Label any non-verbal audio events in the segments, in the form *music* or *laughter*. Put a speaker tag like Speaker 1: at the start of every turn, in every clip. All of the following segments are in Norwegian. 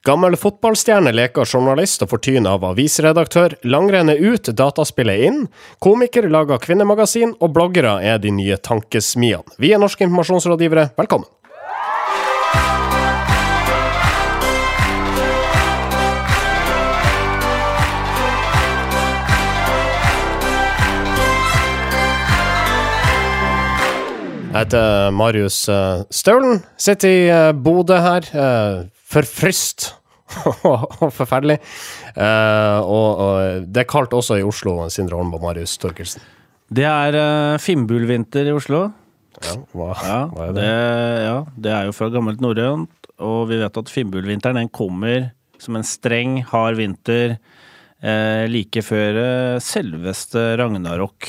Speaker 1: Gammel fotballstjerne leker journalist og får av avisredaktør. Langrenn er ut, dataspillet inn. Komiker lager kvinnemagasin, og bloggere er de nye tankesmiene. Vi er norske informasjonsrådgivere, velkommen. Jeg heter Marius eh, Staulen. Sitter i eh, Bodø her. Eh, Forfryst *laughs* og forferdelig. Uh, og, og det er kaldt også i Oslo, Sindre Holm og Marius Torkelsen.
Speaker 2: Det er uh, finnbullvinter i Oslo.
Speaker 1: Ja, hva,
Speaker 2: Ja
Speaker 1: hva er
Speaker 2: det?
Speaker 1: det?
Speaker 2: ja, det er jo fra gammelt norrønt, og vi vet at finnbullvinteren den kommer som en streng, hard vinter uh, like før eh, selveste Ragnarok.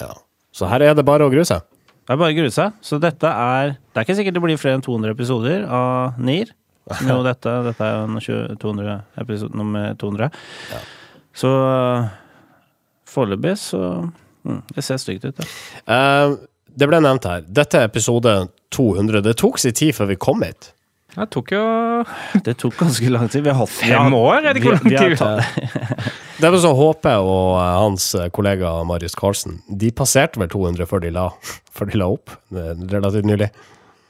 Speaker 1: Ja. Så her er det bare å grue seg.
Speaker 2: Det er bare å grue seg. Så dette er Det er ikke sikkert det blir flere enn 200 episoder av NIR. *laughs* Som jo dette, dette er jo en 20 200 episode nummer 200. Så uh, foreløpig så mm, Det ser stygt ut, ja.
Speaker 1: Uh, det ble nevnt her. Dette er episode 200. Det tok sin tid før vi kom hit.
Speaker 3: Det tok jo *laughs*
Speaker 2: Det tok ganske lang tid. Vi har hatt
Speaker 3: fem år, er det ikke lang tid?
Speaker 2: tatt, *laughs*
Speaker 1: Det var så HP og eh, hans kollega Marius Carlsen De passerte vel 200 før de la, før de la opp, relativt nylig.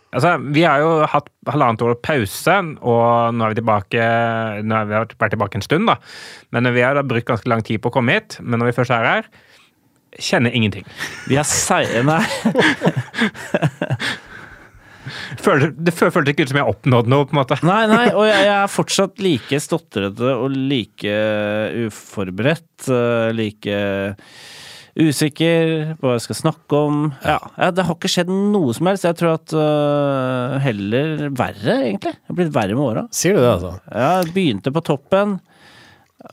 Speaker 3: Altså, vi har jo hatt halvannet år pause, og nå er vi tilbake Nå har vi vært tilbake en stund, da. Men vi har da brukt ganske lang tid på å komme hit. Men når vi først er her, kjenner ingenting.
Speaker 2: vi er seige Nei. *laughs*
Speaker 3: Føler, det fø- føltes ikke ut som jeg har oppnådd noe, på en måte.
Speaker 2: Nei, nei, og jeg, jeg er fortsatt like stotrete og like uforberedt. eh, Like usikker på hva jeg skal snakke om. Ja, ja, Det har ikke skjedd noe som helst. Jeg tror at uh, heller verre, egentlig. Det har blitt verre med åra.
Speaker 1: Sier du det, altså?
Speaker 2: Jeg begynte på toppen.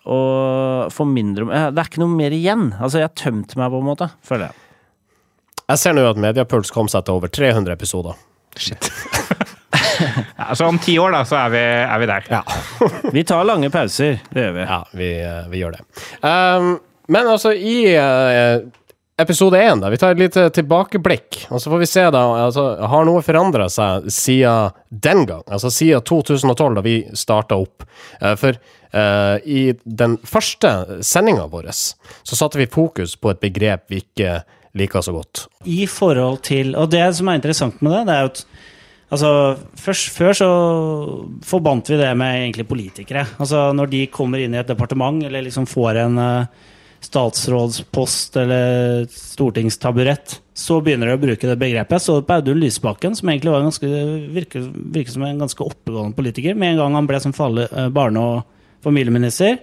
Speaker 2: Og får mindre om Det er ikke noe mer igjen. Altså, jeg har tømt meg, på en måte, føler jeg.
Speaker 1: Jeg ser nå at Mediapuls kom seg til over 300 episoder.
Speaker 3: Shit. *laughs* ja, så om ti år, da, så er vi, er vi der.
Speaker 1: Ja,
Speaker 2: Vi tar lange pauser. Det gjør vi.
Speaker 1: ja vi, eh, vi gjør det. Um, men altså, i eh, episode én, da, vi tar et lite tilbakeblikk, og så får vi se, da, altså, har noe forandra seg siden den gang? Altså siden 2012, da vi starta opp? Eh, for uh, i den første sendinga vår, så satte vi fokus på et begrep vi ikke liker så godt.
Speaker 4: i forhold til Og det som er interessant med det, det er jo at Altså, først, Før så forbandt vi det med egentlig politikere. Altså, Når de kommer inn i et departement, eller liksom får en eh, statsrådspost eller stortingstaburett, så begynner de å bruke det begrepet. Jeg så på Audun Lysbakken, som egentlig var ganske, virket, virket som en ganske oppegående politiker. Med en gang han ble som farlig eh, barne- og familieminister.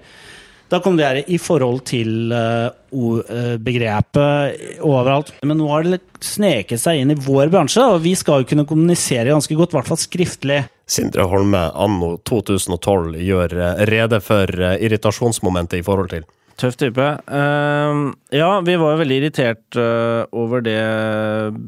Speaker 4: Da kom det her i forhold til eh, eh, begrepet overalt. Men nå har det sneket seg inn i vår bransje, og vi skal jo kunne kommunisere ganske godt, i hvert fall skriftlig.
Speaker 1: Sindre Holme anno 2012 gjør rede for irritasjonsmomentet i forhold til.
Speaker 2: Tøff type. Uh, ja, vi var jo veldig irritert uh, over det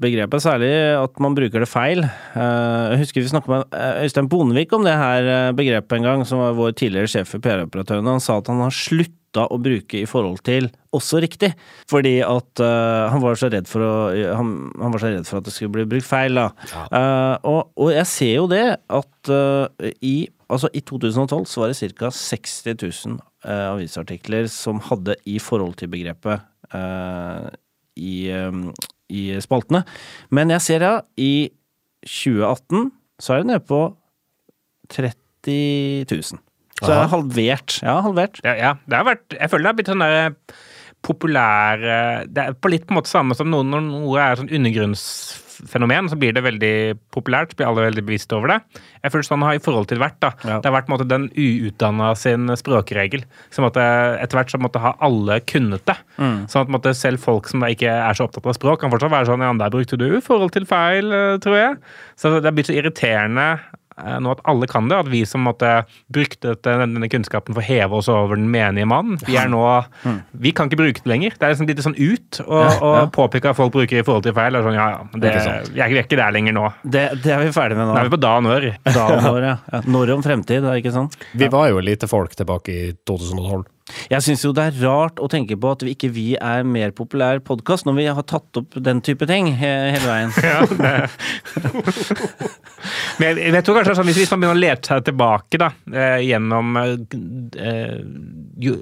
Speaker 2: begrepet, særlig at man bruker det feil. Uh, jeg husker vi snakket med eh, Øystein Bondevik om det her begrepet en gang, som var vår tidligere sjef for PR-operatørene. Han sa at han har slutta å bruke i forhold til også riktig, fordi at han var så redd for å han, han var så redd for at det skulle bli brukt feil, da. Og, og jeg ser jo det at i Altså, I 2012 så var det ca. 60 000 eh, avisartikler som hadde i forhold til begrepet eh, i, eh, i spaltene. Men jeg ser ja, i 2018 så er det nede på 30 000. Så jeg har halvert. Ja, halvert.
Speaker 3: Ja, ja, det har vært Jeg føler det har blitt sånn der populære Det er på litt på en måte samme som noen, når noe er sånn undergrunnsfenomen, så blir det veldig populært, blir alle veldig bevisste over det. Jeg føler sånn har i forhold til hvert, da.
Speaker 2: Ja.
Speaker 3: Det har vært måte den uutdanna sin språkregel. Så måtte, etter hvert så måtte ha alle kunnet det. Sånn at måte, selv folk som ikke er så opptatt av språk, kan fortsatt være sånn Ja, der brukte du forhold til feil, eh, tror jeg. Så det har blitt så irriterende eh, nå at alle kan det, at vi som måtte brukte dette, denne kunnskapen for å heve oss over den menige mann, vi er nå Vi kan ikke bruke det lenger. Det er liksom litt sånn ut å
Speaker 2: Ja, ja.
Speaker 3: påpeke at folk bruker i forhold til feil. Er sånn, ja, ja, det, vi, er, vi er ikke der lenger nå.
Speaker 2: Det, det er vi ferdig med
Speaker 3: Nå
Speaker 2: Nå er
Speaker 3: vi på da og når.
Speaker 2: Da og når, ja. ja. Når om fremtid, er ikke sant?
Speaker 1: Vi var jo lite folk tilbake i 2012.
Speaker 2: Jeg syns jo det er rart å tenke på at vi ikke vi er mer populær podkast når vi har tatt opp den type ting he hele veien. *laughs*
Speaker 3: Ja. Men jeg, jeg tror kanskje sånn, hvis, man begynner å lete seg tilbake da, eh, gjennom eh, jo,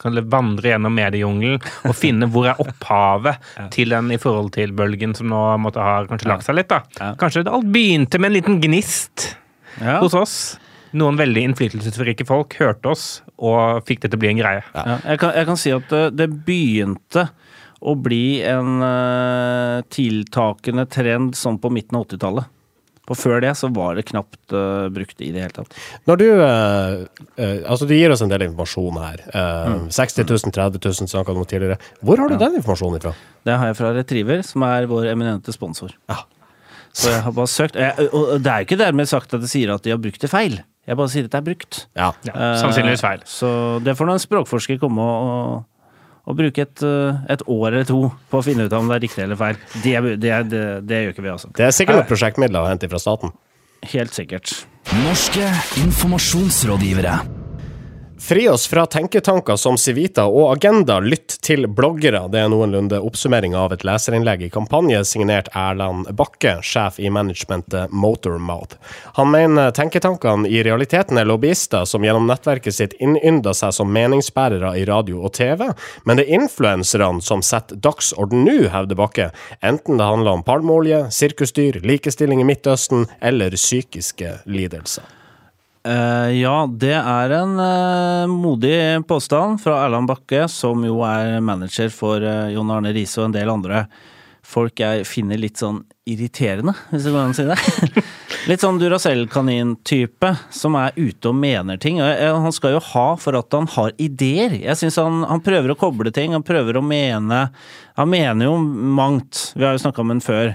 Speaker 3: kan vandre gjennom mediejungelen og *laughs* finne hvor er opphavet til den i forhold til bølgen som nå måtte ha kanskje lagt seg litt. da.
Speaker 2: Ja.
Speaker 3: Kanskje alt begynte med en liten gnist hos oss. Noen veldig innflytelsesrike folk hørte oss og fikk det til å bli en greie.
Speaker 2: Ja, jeg, kan, jeg kan si at det, det begynte å bli en uh, tiltakende trend sånn på midten av 80-tallet. Og før det så var det knapt uh, brukt i det hele tatt.
Speaker 1: Når du uh, eh, Altså, du gir oss en del informasjon her. Mm. 60 000, 30 000 snakka du om tidligere. Hvor har du den informasjonen ifra?
Speaker 2: Det har jeg fra Retriever, som er vår eminente sponsor.
Speaker 1: Ja.
Speaker 2: Så jeg har bare søkt. Jeg, og det er jo ikke dermed sagt at det sier at de har brukt det feil. Jeg bare sier at det er brukt.
Speaker 1: Ja.
Speaker 3: Ja, sannsynligvis feil.
Speaker 2: Eh, Så det får en språkforsker komme og, og, og bruke et, eh, et år eller to på å finne ut om det er riktig eller feil. Det, det, det, det gjør ikke vi, altså.
Speaker 1: Det er sikkert noen prosjektmidler å hente fra staten.
Speaker 2: Helt sikkert.
Speaker 5: Norske informasjonsrådgivere.
Speaker 1: Fri oss fra tenketanker som Civita og Agenda, lytt til bloggere. Det er noenlunde oppsummering av et leserinnlegg i kampanje signert Erland Bakke, sjef i managementet Motormouth. Han mener tenketankene i realiteten er lobbyister som gjennom nettverket sitt innynder seg som meningsbærere i radio og TV, men det er influenserne som setter dagsorden nå, hevder Bakke, enten det handler om palmeolje, sirkusdyr, likestilling i Midtøsten eller psykiske lidelser.
Speaker 2: Eh, ja, det er en uh, modig påstand fra Erland Bakke, som jo er manager for uh, Jon Arne Riise og en del andre folk jeg finner litt sånn irriterende, hvis det går an å si det. *laughs* litt sånn Duracell-kanin-type, som er ute og mener ting. Og han skal jo ha for at han har ideer. Jeg syns han, han prøver å koble ting, han prøver å mene Han mener jo mangt. Vi har jo snakka om den før.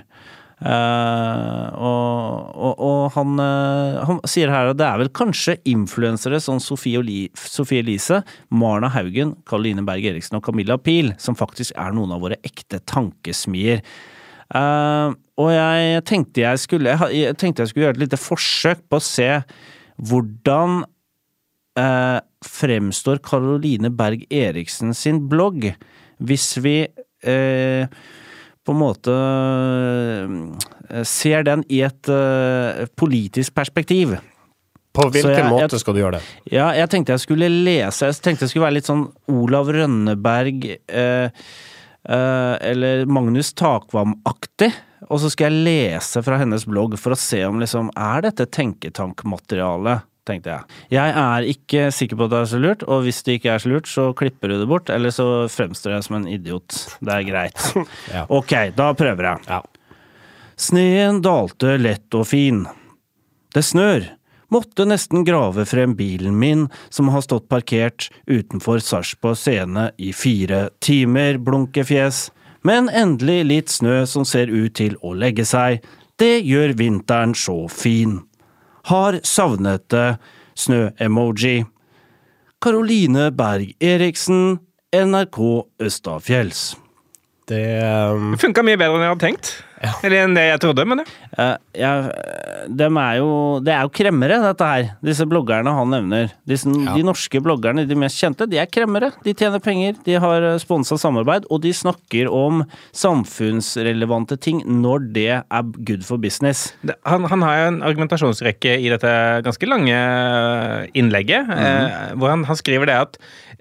Speaker 2: Eh, og, og, og han, uh, han sier her at det er vel kanskje influensere som Sofie, Elise, Marna Haugen, Karoline Berg Eriksen og Camilla Pil som faktisk er noen av våre ekte tankesmier. Uh, og jeg tenkte jeg skulle jeg tenkte jeg skulle gjøre et lite forsøk på å se hvordan fremstår Karoline Berg Eriksen sin blogg hvis vi eh, på en måte eh, ser den i et eh, politisk perspektiv.
Speaker 1: På hvilken
Speaker 2: jeg-
Speaker 1: måte skal du gjøre det?
Speaker 2: Ja, jeg tenkte jeg skulle lese Jeg tenkte jeg skulle være litt sånn Olav Rønneberg eh, eh, eller Magnus Takvam-aktig. Og så skal jeg lese fra hennes blogg for å se om liksom Er dette tenketankmateriale? Tenkte jeg. Jeg er ikke sikker på at det er så lurt, og hvis det ikke er så lurt, så klipper du det bort, eller så fremstår jeg som en idiot. Det er greit. *laughs*
Speaker 1: Ja.
Speaker 2: Ok, da prøver jeg.
Speaker 1: Ja.
Speaker 2: Sneen dalte lett og fin. Det snør. Måtte nesten grave frem bilen min, som har stått parkert utenfor Sarpsborg scene i fire timer, blunkefjes. Men endelig litt snø som ser ut til å legge seg. Det gjør vinteren så fin. Har savnet det. Snø-emoji. Karoline Berg Eriksen, NRK Østafjells.
Speaker 1: Det um,
Speaker 3: Det funka mye bedre enn jeg hadde tenkt. Eller enn det jeg trodde, men det.
Speaker 2: Uh, ja, dem er jo, det er jo kremmere, dette her. Disse bloggerne han nevner. Disse,
Speaker 1: Ja.
Speaker 2: De norske bloggerne, de mest kjente, de er kremmere. De tjener penger, de har sponsa samarbeid, og de snakker om samfunnsrelevante ting når det er good for business.
Speaker 3: Det- Han, han har jo en argumentasjonsrekke i dette ganske lange innlegget, eh, hvor han, han skriver det at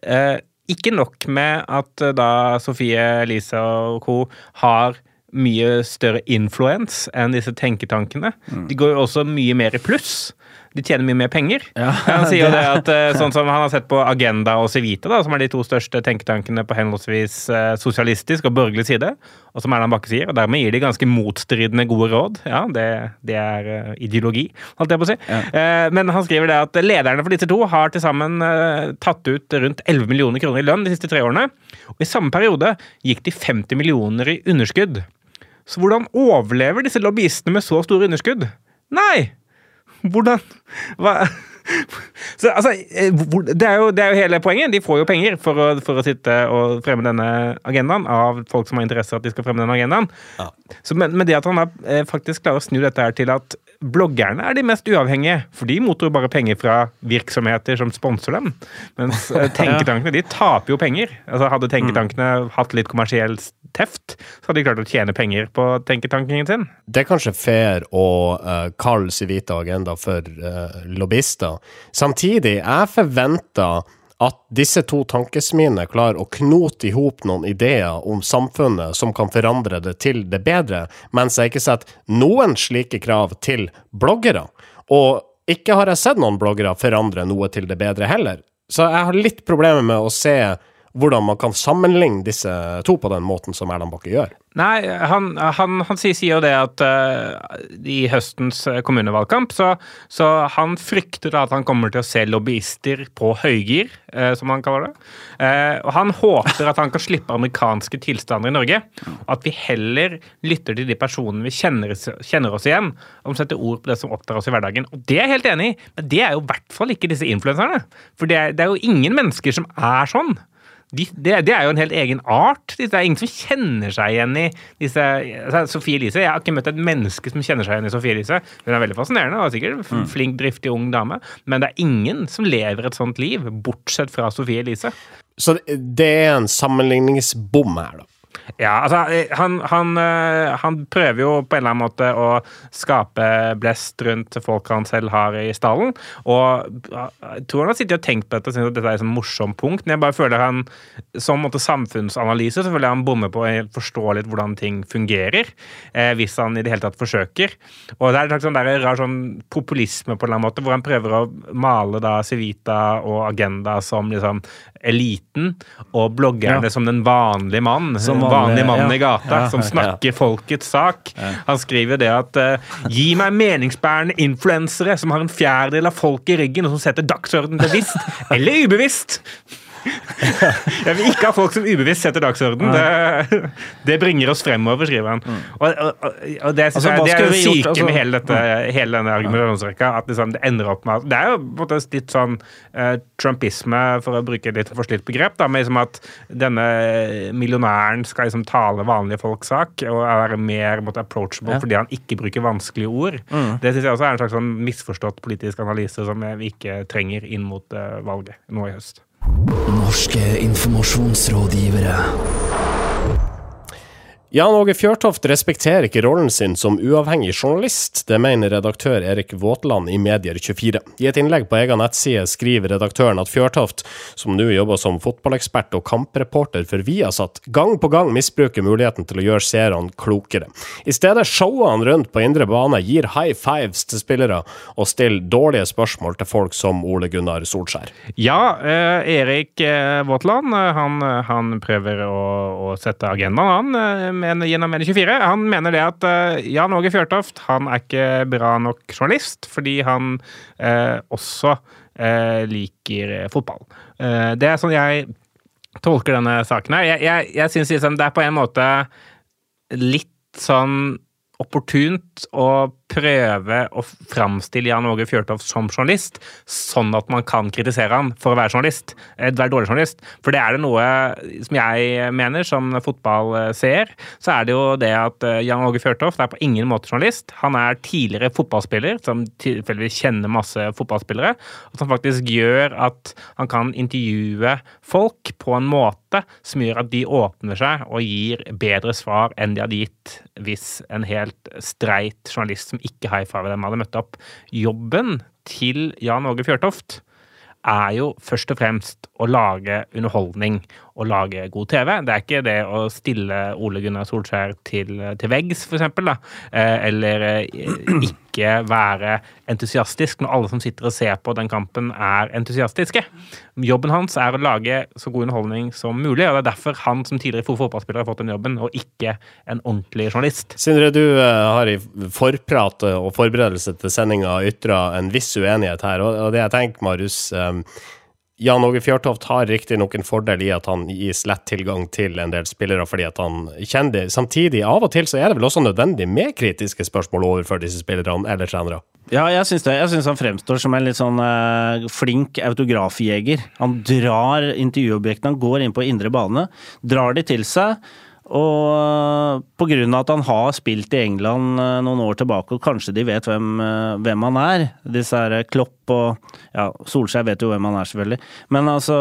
Speaker 3: uh, ikke nok med at eh, da Sofie Elise og co. har mye større influens enn disse tenketankene. De går jo også mye mer i pluss. De tjener mye mer penger.
Speaker 2: Ja, *laughs*
Speaker 3: han sier jo
Speaker 2: det-
Speaker 3: at eh, sånn som han har sett på Agenda og Civita, da, som er de to største tenketankene på henholdsvis eh, sosialistisk og borgerlig side, og som Erland Bakke sier, og dermed gir de ganske motstridende gode råd. Ja, det, det er eh, ideologi, holdt jeg på å si. Ja. men han skriver det at lederne for disse to har til sammen tatt ut rundt 11 millioner kroner i lønn de siste tre årene, og i samme periode gikk de 50 millioner i underskudd. Så hvordan overlever disse lobbyistene med så store underskudd? Nei! Hvordan Hva så, altså, eh, det, er jo, det er jo hele poenget. De får jo penger for å, for å sitte og fremme denne agendaen av folk som har interesse av at de skal fremme denne agendaen.
Speaker 1: Ja.
Speaker 3: Så, men, men det at han da, eh, faktisk klarer å snu dette her til at bloggerne er de mest uavhengige, for de mottar jo bare penger fra virksomheter som sponser dem. Mens eh, *laughs* tenketankene de taper jo penger. Altså Hadde tenketankene hatt litt kommersiell teft, så hadde de klart å tjene penger på tenketankingen sin.
Speaker 1: Det er kanskje fair å uh, kalle Civita Agenda for uh, lobbyister. Samtidig, jeg forventer at disse to tankesmiene klarer å knote i hop noen ideer om samfunnet som kan forandre det til det bedre, mens jeg ikke setter noen slike krav til bloggere. Og ikke har jeg sett noen bloggere forandre noe til det bedre heller. Så jeg har litt problemer med å se hvordan man kan sammenligne disse to på den måten som Erland Bakke gjør.
Speaker 3: Nei, han, han, han sier, sier, jo det at uh, i høstens eh, kommunevalgkamp så, så, han frykter at han kommer til å se lobbyister på høygir, uh, som han kaller det. Uh, og han håper at han kan slippe amerikanske tilstander i Norge. Og at vi heller lytter til de personene vi kjenner, kjenner oss igjen, og setter ord på det som opptar oss i hverdagen. Og det er jeg helt enig i, men det er jo i hvert fall ikke disse influenserne. For det er, det er jo ingen mennesker som er sånn de, det, det, er jo en helt egen art. Det er ingen som kjenner seg igjen i disse altså, Sofie Elise, Jeg har ikke møtt et menneske som kjenner seg igjen i Sofie Elise. Hun er veldig fascinerende og sikkert mm. flink, driftig ung dame, men det er ingen som lever et sånt liv, bortsett fra Sofie Elise.
Speaker 1: Så det er en sammenligningsbom her, da?
Speaker 3: Ja, altså han, han, eh, han, prøver jo på en eller annen måte å skape blest rundt folk han selv har i stallen. Og jeg tror han har sittet og tenkt på dette og syntes at dette er et sånn morsomt punkt. Men jeg bare føler han som måte, samfunnsanalyse så føler jeg han bommer på å forstå litt hvordan ting fungerer. Eh, hvis han i det hele tatt forsøker. Og det er en sånn rar sånn populisme på en eller annen måte, hvor han prøver å male da Civita og Agenda som liksom eliten, og bloggerne ja. som den vanlige mann. Som vanlige mann ja. i gata, ja, som snakker folkets sak. Han skriver det at uh, Gi meg meningsbærende influensere som har en fjerdedel av folket i ryggen, og som setter dagsorden bevisst *laughs* eller ubevisst. *laughs* Jeg vil ikke ha folk som ubevisst setter dagsorden. Det, det, bringer oss fremover, skriver han. Mm. Og, og, og det, altså, det er jo syke altså, med hele, dette, hele denne argumentasjonsrekka. At liksom, det ender opp med Det er jo på en måte litt sånn uh, trumpisme, for å bruke et litt forslitt begrep, da, med liksom at denne millionæren skal liksom tale vanlige folks sak og være mer måte, approachable ja. fordi han ikke bruker vanskelige ord. Mm. Det syns jeg også er en slags sånn misforstått politisk analyse som vi ikke trenger inn mot uh, valget nå i høst.
Speaker 5: Norske informasjonsrådgivere.
Speaker 1: Jan Åge Fjørtoft respekterer ikke rollen sin som uavhengig journalist. Det mener redaktør Erik Våtland i Medier24. I et innlegg på egen nettside skriver redaktøren at Fjørtoft, som nå jobber som fotballekspert og kampreporter for Viasat, gang på gang misbruker muligheten til å gjøre seerne klokere. I stedet shower han rundt på indre bane, gir high fives til spillere og stiller dårlige spørsmål til folk som Ole Gunnar Solskjær.
Speaker 3: Ja, eh, Erik eh, Våtland eh, han, han, prøver å, å sette agendaen, han men gjennom Medie24. Han mener det at uh, Jan Åge Fjørtoft han er ikke bra nok journalist, fordi han uh, også uh, liker fotball. det er sånn jeg tolker denne saken her. Jeg, jeg, jeg syns liksom det er på en måte litt sånn opportunt å prøve å framstille Jan Åge Fjørtoft som journalist, sånn at man kan kritisere han for å være journalist, eh, være dårlig journalist. For det er det noe som jeg mener, som fotballseer, så er det jo det at eh, Jan Åge Fjørtoft er på ingen måte journalist. Han er tidligere fotballspiller, som tilfeldigvis kjenner masse fotballspillere, og som faktisk gjør at han kan intervjue folk på en måte som gjør at de åpner seg og gir bedre svar enn de hadde gitt hvis en helt streit journalist som ikke high fiver dem hadde møtt opp. Jobben til Jan Åge Fjørtoft er jo først og fremst å lage underholdning og lage god TV. Det er ikke det å stille Ole Gunnar Solskjær til, til veggs, for eksempel, da. eller eh, ikke være entusiastisk når alle som sitter og ser på den kampen, er entusiastiske. Jobben hans er å lage så god underholdning som mulig, og det er derfor han som tidligere fotballspiller har fått den jobben, og ikke en ordentlig journalist.
Speaker 1: Sindre, du eh, har i forprat og forberedelse til sendinga ytra en viss uenighet her, og det jeg tenker, Marius Jan Åge Fjørtoft har riktignok en fordel i at han gis lett tilgang til en del spillere fordi at han kjenner dem. Samtidig, av og til så er det vel også nødvendig med kritiske spørsmål overfor disse spillerne eller trenere?
Speaker 2: Ja, jeg syns det. Jeg syns han fremstår som en litt sånn eh, flink autografjeger. Han drar intervjuobjektene, han går inn på indre bane, drar de til seg Og grunn av at han har spilt i England eh, noen år tilbake, og kanskje de vet hvem, eh, hvem han er, disse her Klopp og Ja, Solskjær vet jo hvem han er, selvfølgelig. Men altså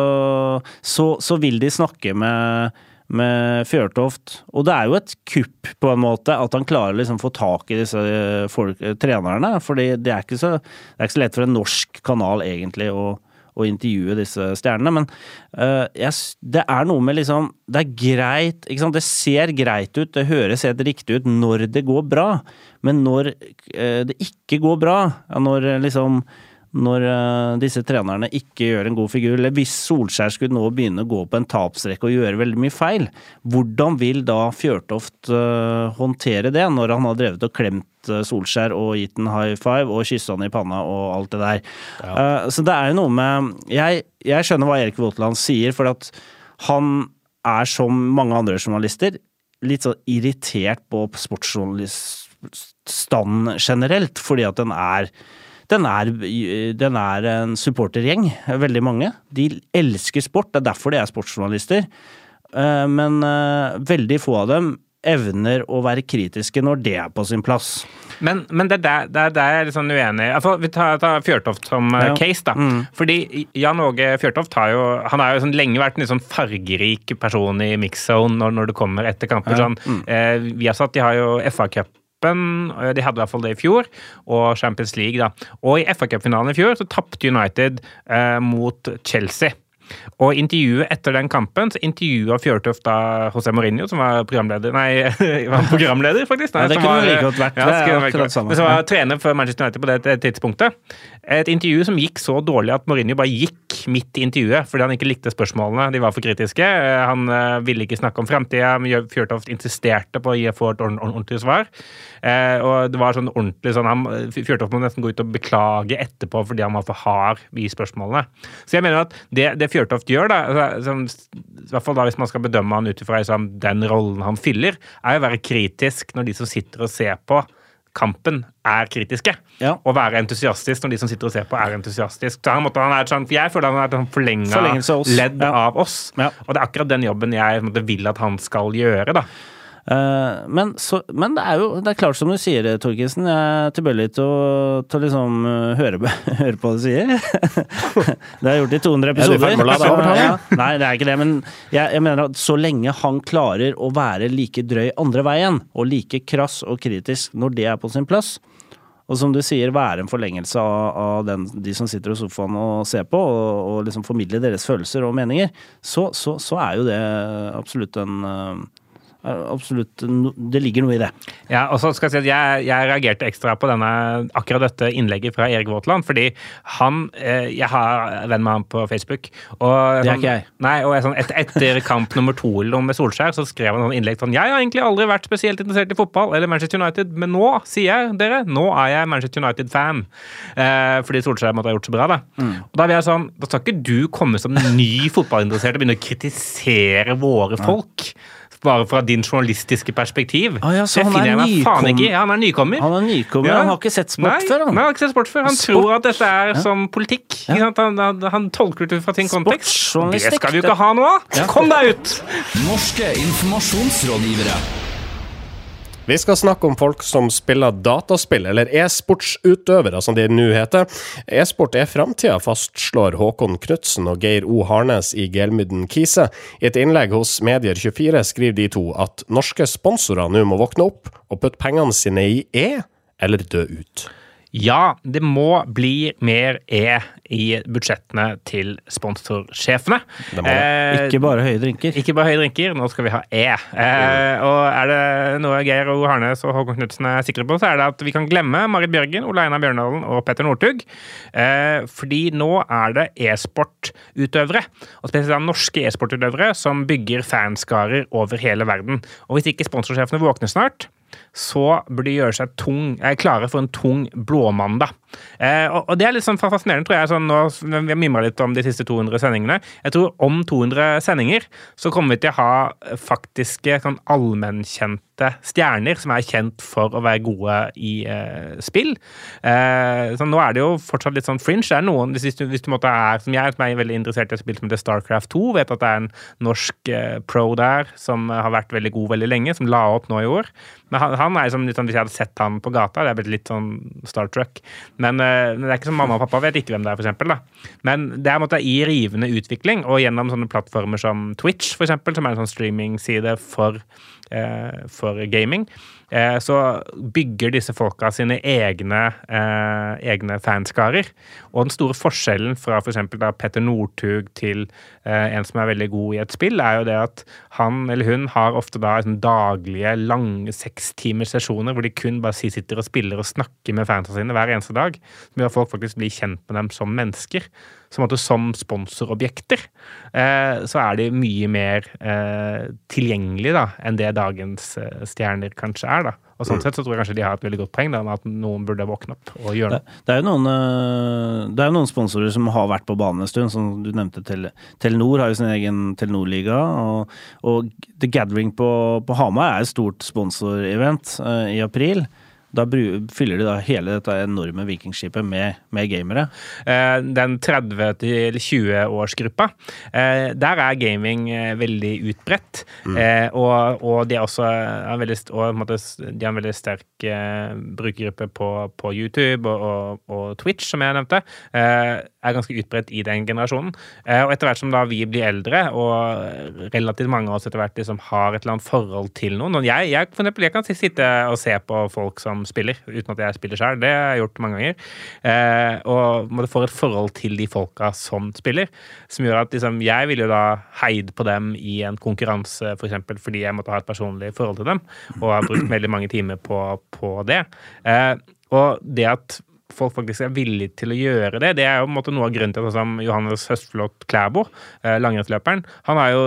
Speaker 2: Så, så vil de snakke med med Fjørtoft. Og det er jo et kupp, på en måte, at han klarer å liksom få tak i disse eh, folk, trenerne. er, så, det er ikke så lett for en norsk kanal, egentlig, å å intervjue disse stjernene. Men uh, jeg, det er noe med liksom Det er greit? Det ser greit ut, det høres helt riktig ut når det går bra. Men når uh, det ikke går bra, når liksom når uh, disse trenerne ikke gjør en god figur, eller hvis Solskjær skulle nå begynne å gå på en tapsrekke og gjøre veldig mye feil, hvordan vil da Fjørtoft uh, håndtere det, når han har drevet og klemt uh, Solskjær og gitt en high five og kyssa han i panna og alt det der? Ja. så det er jo noe med jeg, jeg skjønner hva Erik Våtland sier, for at han er som mange andre journalister litt sånn irritert på sportsjournaliststanden generelt, fordi at den er den er, den er en supportergjeng, veldig mange. De elsker sport, det er derfor de er sportsjournalister. Eh, men eh, veldig få av dem evner å være kritiske når det er på sin plass.
Speaker 3: Men, men det, er der, det, er jeg litt sånn uenig i. Vi tar, tar Fjørtoft som eh, ja. case. da. Mm. Fordi Jan Åge Fjørtoft har jo han har jo sånn lenge vært en sånn fargerik person i mix-zone når, når, det kommer etter kamper. Ja. sånn. Mm. Eh, vi har satt, De har jo FA-cup cupen, de hadde i hvert fall det i fjor, og Champions League, da. Og i FA-cupfinalen i fjor så tapte United eh, mot Chelsea. Og intervjuet etter den kampen så intervjua Fjørtoft da José Mourinho, som var programleder Nei, *laughs* var programleder, faktisk. Nei,
Speaker 2: ja, det kunne like godt vært. Ja, det, akkurat
Speaker 3: samme. Som var trener for Manchester United på det tidspunktet. Et intervju som gikk så dårlig at Mourinho bare gikk midt i intervjuet fordi han ikke likte spørsmålene. De var for kritiske. Han eh, ville ikke snakke om framtida. Fjørtoft insisterte på å få et ordentlig svar. Eh, og det var sånn ordentlig sånn han, Fjørtoft må nesten gå ut og beklage etterpå fordi han var for hard i spørsmålene. Så jeg mener at det, det Fjørtoft gjør, da, altså, som, i hvert fall da hvis man skal bedømme han ut ifra liksom, den rollen han fyller, er å være kritisk når de som sitter og ser på kampen, er kritiske. Ja. Og være entusiastisk når de som sitter og ser på, er entusiastisk. Så han måtte, han er sånn, Jeg føler han er et sånn forlenga ledd ja. av oss. Ja. Og det er akkurat den jobben jeg måtte, vil at han skal gjøre. da.
Speaker 2: Uh, men, så, men, det er jo det er klart som du sier, Torkinsen, Jeg er tilbøyelig til å, til liksom uh, høre, *laughs* høre, på hva du sier. *laughs* det har jeg gjort i 200 episoder. Ja, ja. Nei, det er ikke det. Men jeg, jeg, mener at så lenge han klarer å være like drøy andre veien, og like krass og kritisk når det er på sin plass, og som du sier, være en forlengelse av, av den, de som sitter i sofaen og ser på, og, og liksom formidle deres følelser og meninger, så, så, så er jo det absolutt en absolutt Det ligger noe i det.
Speaker 3: Ja, og så skal Jeg si at jeg, jeg reagerte ekstra på denne, akkurat dette innlegget fra Erik Våtland, fordi han eh, Jeg har venn med ham på Facebook. Og,
Speaker 2: det er sånn, ikke jeg.
Speaker 3: Nei, og jeg, sånn, et, etter kamp nummer to med Solskjær så skrev han noen innlegg sånn Jeg har egentlig aldri vært spesielt interessert i fotball eller Manchester United, men nå, sier jeg dere, nå er jeg Manchester United-fan. Eh, fordi Solskjær måtte ha gjort så bra, da. Mm. Og da vil jeg sånn Da skal ikke du komme som ny fotballinteressert og begynne å kritisere våre folk. Ja bare fra din journalistiske perspektiv.
Speaker 2: Ah, ja, så det finner jeg meg faen ikke
Speaker 3: i. Han er nykommer.
Speaker 2: Han er nykommer, ja. han har ikke sett sport
Speaker 3: nei,
Speaker 2: før, han.
Speaker 3: Nei, han har ikke sett sport før. Han sport. tror at dette er som politikk. Han, han, han, tolker det ut fra sin kontekst. Det skal vi jo ikke ha noe av! Kom deg ut!
Speaker 5: Norske informasjonsrådgivere.
Speaker 1: Vi skal snakke om folk som spiller dataspill, eller e-sportsutøvere, som de nå heter. E-sport er framtida, fastslår Håkon Knutsen og Geir O. Harnes i Gelmyden Kise. I et innlegg hos Medier24 skriver de to at norske sponsorer nå må våkne opp og putte pengene sine i E, eller dø ut.
Speaker 3: Ja, det må bli mer E i budsjettene til sponsorsjefene.
Speaker 2: Eh, ikke bare høye drinker.
Speaker 3: Ikke bare høye drinker, nå skal vi ha E. Eh, og er det noe Geir og Harnes og Håkon Knutsen er sikre på, så er det at vi kan glemme Marit Bjørgen, Ole Einar Bjørndalen og Petter Northug. Eh, fordi nå er det e-sportutøvere, og spesielt norske e-sportutøvere, som bygger fanskarer over hele verden. Og hvis ikke sponsorsjefene våkner snart, så burde de gjøre seg tung, er klare for en tung blåmandag. Eh, og, og, det er litt sånn fascinerende, tror jeg. Sånn, nå, vi har mimra litt om de siste 200 sendingene. Jeg tror om 200 sendinger så kommer vi til å ha faktiske, sånn allmennkjente kjente stjerner som er kjent for å være gode i eh, spill. Eh, så nå er det jo fortsatt litt sånn fringe. Det er noen, hvis du, hvis du måtte er, som jeg, som er veldig interessert i spill som heter Starcraft 2, vet at det er en norsk eh, pro der som har vært veldig god veldig lenge, som la opp nå i år. Men han, han er liksom litt sånn, Hvis jeg hadde sett han på gata, det er blitt litt sånn Star Trek. Men eh, det er ikke som mamma og pappa vet ikke hvem det er, for eksempel, da. Men det er måtte, i rivende utvikling, og gjennom sånne plattformer som Twitch, for eksempel, som er en sånn streamingside for, for gaming, eh, så bygger disse folka sine egne, eh, egne fanskarer. Og den store forskjellen fra for eksempel da Petter Northug til eh, en som er veldig god i et spill, er jo det at han eller hun har ofte da sånn daglige, lange sekstimers sesjoner hvor de kun bare sitter og spiller og snakker med fansa sine hver eneste dag. Som gjør at folk faktisk blir kjent med dem som mennesker. Så måtte, som sponsorobjekter eh, så er de mye mer eh, tilgjengelige da, enn det dagens eh, stjerner kanskje er. da. Og sånn sett så tror jeg kanskje de har et veldig godt poeng da, med at noen burde våkne opp og gjøre
Speaker 2: Det,
Speaker 3: noe.
Speaker 2: det er jo noen, øh, det er noen sponsorer som har vært på banen en stund, som du nevnte. Tel, Telenor har jo sin egen Telenor-liga. Og, og The Gathering på, på Hamar er et stort sponsorevent øh, i april. Da fyller de da hele dette enorme vikingskipet med, med gamere.
Speaker 3: Eh, den 30-20-årsgruppa, eh, der er gaming eh, veldig utbredt. Mm. og, og de er også en veldig, og, de har en veldig sterk brukergruppe på, på YouTube og, og, og Twitch, som jeg nevnte. Er ganske utbredt i den generasjonen. Og etter hvert som da vi blir eldre, og relativt mange av oss etter hvert liksom har et eller annet forhold til noen og jeg, jeg, for eksempel, jeg kan sitte og se på folk som spiller, uten at jeg spiller sjøl. Det har jeg gjort mange ganger. Eh, og måtte få et forhold til de folka som spiller, som gjør at liksom, jeg ville jo da heid på dem i en konkurranse, for eksempel, fordi jeg måtte ha et personlig forhold til dem, og har brukt veldig mange timer på, på det. Eh, og det at folk faktisk er villige til å gjøre det. Det er jo på en måte noe av grunnen til at sånn Johannes Høstflot Klæbo, eh, langrennsløperen, han har jo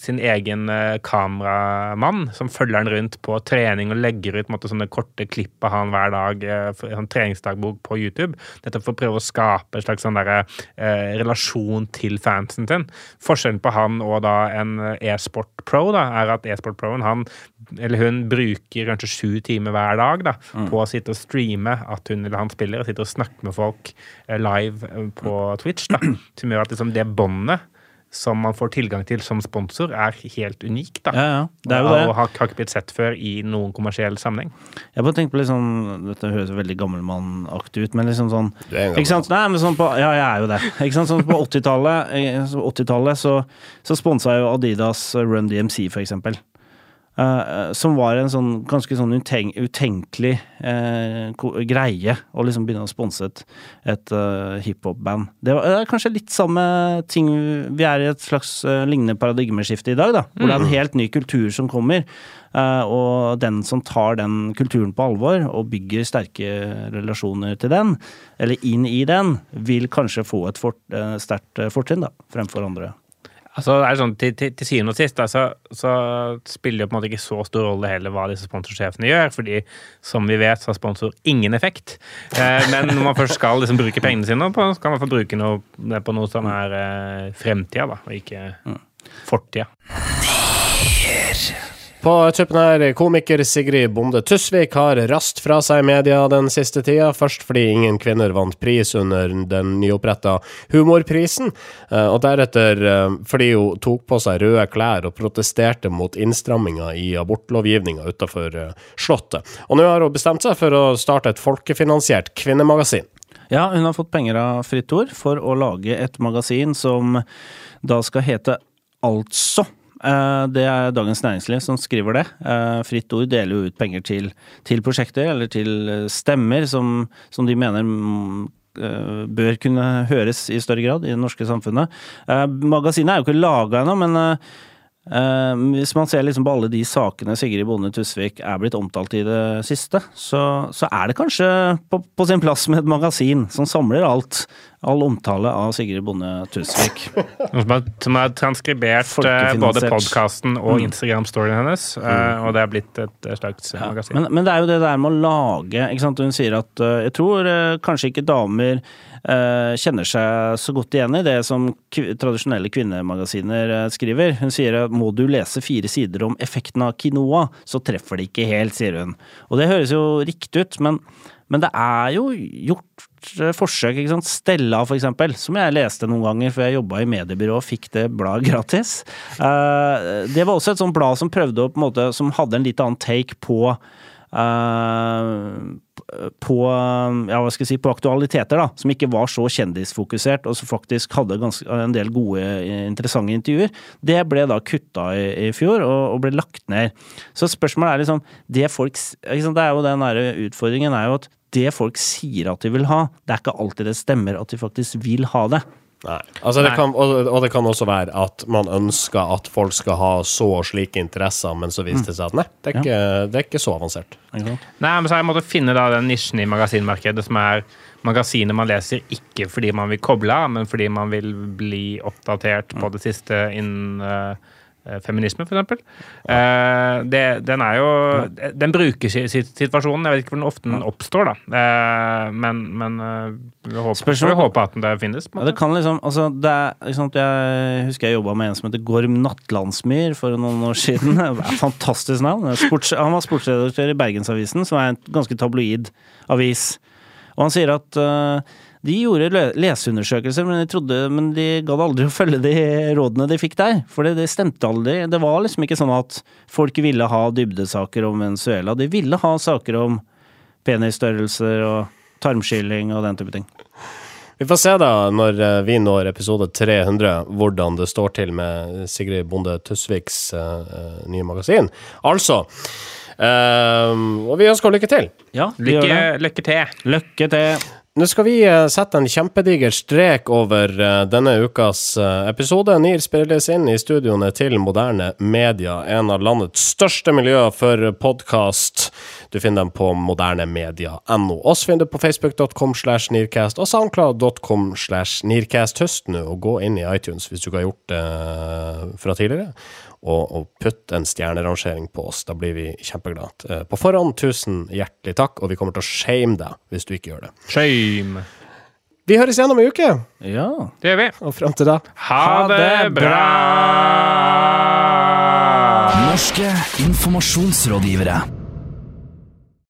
Speaker 3: sin egen eh, kameramann som følger han rundt på trening og legger ut på en måte, sånne korte klipp av han hver dag, sånn treningsdagbok på YouTube. Dette for å prøve å skape en slags sånn der, eh, relasjon til fansen sin. Forskjellen på han og da en e-sport pro da, er at e-sport-proen han eller hun bruker kanskje sju timer hver dag da, på å sitte og streame at hun eller han spiller, og sitte og snakke med folk eh, live eh, på Twitch. da, *clears throat* Som gjør at liksom, det båndet som man får tilgang til som sponsor, er helt unikt. da.
Speaker 2: Ja, ja. Det er jo det.
Speaker 3: Og har, har ikke blitt sett før i noen kommersiell sammenheng.
Speaker 2: Jeg bare tenker på litt sånn Dette høres veldig gammelmannaktig ut, men liksom sånn Ikke sant? Nei, men sånn på, ja, jeg er jo det. Ikke sant? Sånn på 80-tallet eh, så 80-tallet så, så sponsa jo Adidas Run DMC, for eksempel. Eh, eh, som var en sånn ganske sånn uteng utenkelig uh, greie å liksom begynne å sponse et, et uh, hiphop-band. Det det er kanskje litt samme ting Vi er i et slags lignende paradigmeskifte i dag, da. Hvor det er en helt ny kultur som kommer. Og den som tar den kulturen på alvor og bygger sterke relasjoner til den, eller inn i den, vil kanskje få et fort, sterkt fortrinn da, fremfor andre.
Speaker 3: Altså, det er sånn, Til, til, til syvende og sist da, så, så spiller det på en måte ikke så stor rolle heller hva disse sponsorsjefene gjør, fordi som vi vet, så har sponsor ingen effekt. Eh, men når man først skal liksom bruke pengene sine, på, så kan man få bruke noe, det på noe som er eh, fremtida, da, og ikke fortida.
Speaker 1: På tuppen her, komiker Sigrid Bonde Tusvik har rast fra seg media den siste tida. Først fordi ingen kvinner vant pris under den nyoppretta Humorprisen, eh, og deretter eh, fordi hun tok på seg røde klær og protesterte mot innstramminga i abortlovgivninga utafor Slottet. Og nå har hun bestemt seg for å starte et folkefinansiert kvinnemagasin.
Speaker 2: Ja, hun har fått penger av Fritt Ord for å lage et magasin som da skal hete Altså. Eh, Det er Dagens Næringsliv som skriver det. Eh, Fritt Ord deler jo ut penger til, til prosjekter, eller til eh, stemmer, som, som de mener mm, bør kunne høres i større grad i det norske samfunnet. Magasinet er jo ikke laga ennå, men Eh, hvis man ser liksom på alle de sakene Sigrid Bonde Tusvik er blitt omtalt i det siste, så, så er det kanskje på, på sin plass med et magasin som samler alt all omtale av Sigrid Bonde Tusvik.
Speaker 3: Som har, transkribert eh, både podkasten og Instagram-storyen hennes, eh, og det er blitt et slags
Speaker 2: Ja,
Speaker 3: magasin.
Speaker 2: Men, men det er jo det der med å lage ikke sant? Hun sier at uh, jeg tror uh, kanskje ikke damer kjenner seg så godt igjen i det som tradisjonelle kvinnemagasiner eh, skriver. Hun sier at må du lese fire sider om effekten av quinoa, så treffer det ikke helt, sier hun. Og det høres jo riktig ut, men, men det er jo gjort eh, forsøk, ikke sant. Stella, for eksempel, som jeg leste noen ganger før jeg jobba i mediebyrå og fikk det bladet gratis. Eh, det var også et sånt blad som prøvde å på en måte Som hadde en litt annen take på eh, på, ja, hva skal jeg si, på aktualiteter, da, som ikke var så kjendisfokusert, og som faktisk hadde ganske, en del gode, interessante intervjuer. Det ble da kutta i, i fjor, og, og ble lagt ned. Så spørsmålet er liksom Det folk liksom, Det er jo den der utfordringen er jo at det folk sier at de vil ha, det er ikke alltid det stemmer at de faktisk vil ha det.
Speaker 1: Altså det kan, og, og det kan også være at man ønsker at folk skal ha så og slike interesser, men så viser det seg at nei, det er ikke, det er ikke så avansert.
Speaker 3: Nei, men så har jeg måttet finne da den nisjen i magasinmarkedet som er magasiner man leser ikke fordi man vil koble av, men fordi man vil bli oppdatert på det siste innen eh, feminisme, for eksempel. Eh, den er jo Den bruker si- si- situasjonen. Jeg vet ikke hvor ofte den oppstår, da. Eh, men men eh, vi håper,
Speaker 2: Spørsmål-
Speaker 3: vi håper at den finnes.
Speaker 2: Ja, det kan liksom, altså det er, liksom, Jeg husker jeg jobba med en som heter Gorm Nattlandsmyr for noen år siden. *laughs* Det er Fantastisk navn. Sports, han var sportsredaktør i Bergensavisen, som er en ganske tabloid avis. Og han sier at øh, de gjorde leseundersøkelser, men de, trodde, men de gadd aldri å følge de rådene de fikk der. For det, det stemte aldri. Det var liksom ikke sånn at folk ville ha dybdesaker om Venezuela. De ville ha saker om penisstørrelser og tarmskylling og den type ting.
Speaker 1: Vi får se da, når eh, vi når episode 300, hvordan det står til med Sigrid Bonde Tusviks eh, nye magasin. Altså uh, Og vi ønsker lykke til.
Speaker 2: Ja,
Speaker 3: Lykke, lykke til.
Speaker 2: Lykke til.
Speaker 1: Nå skal vi eh, sette en kjempediger strek over eh, denne ukas eh, episode. NIR spilles inn i studioene til Moderne Media, en av landets største miljøer for podkast. Du finner dem på modernemedia.no. Oss finner du på facebook.com slash nearcast og soundcloud.com slash nearcast. Husk nå å gå inn i iTunes hvis du ikke har gjort det fra tidligere, og, og putt en stjernerangering på oss. Da blir vi kjempeglade. Eh, På forhånd, tusen hjertelig takk, og vi kommer til å shame deg hvis du ikke gjør det.
Speaker 3: Shame.
Speaker 1: Vi høres igjen om en uke,
Speaker 2: Ja.
Speaker 3: Det gjør vi.
Speaker 1: og fram til da
Speaker 3: Ha det bra!
Speaker 5: Norske informasjonsrådgivere.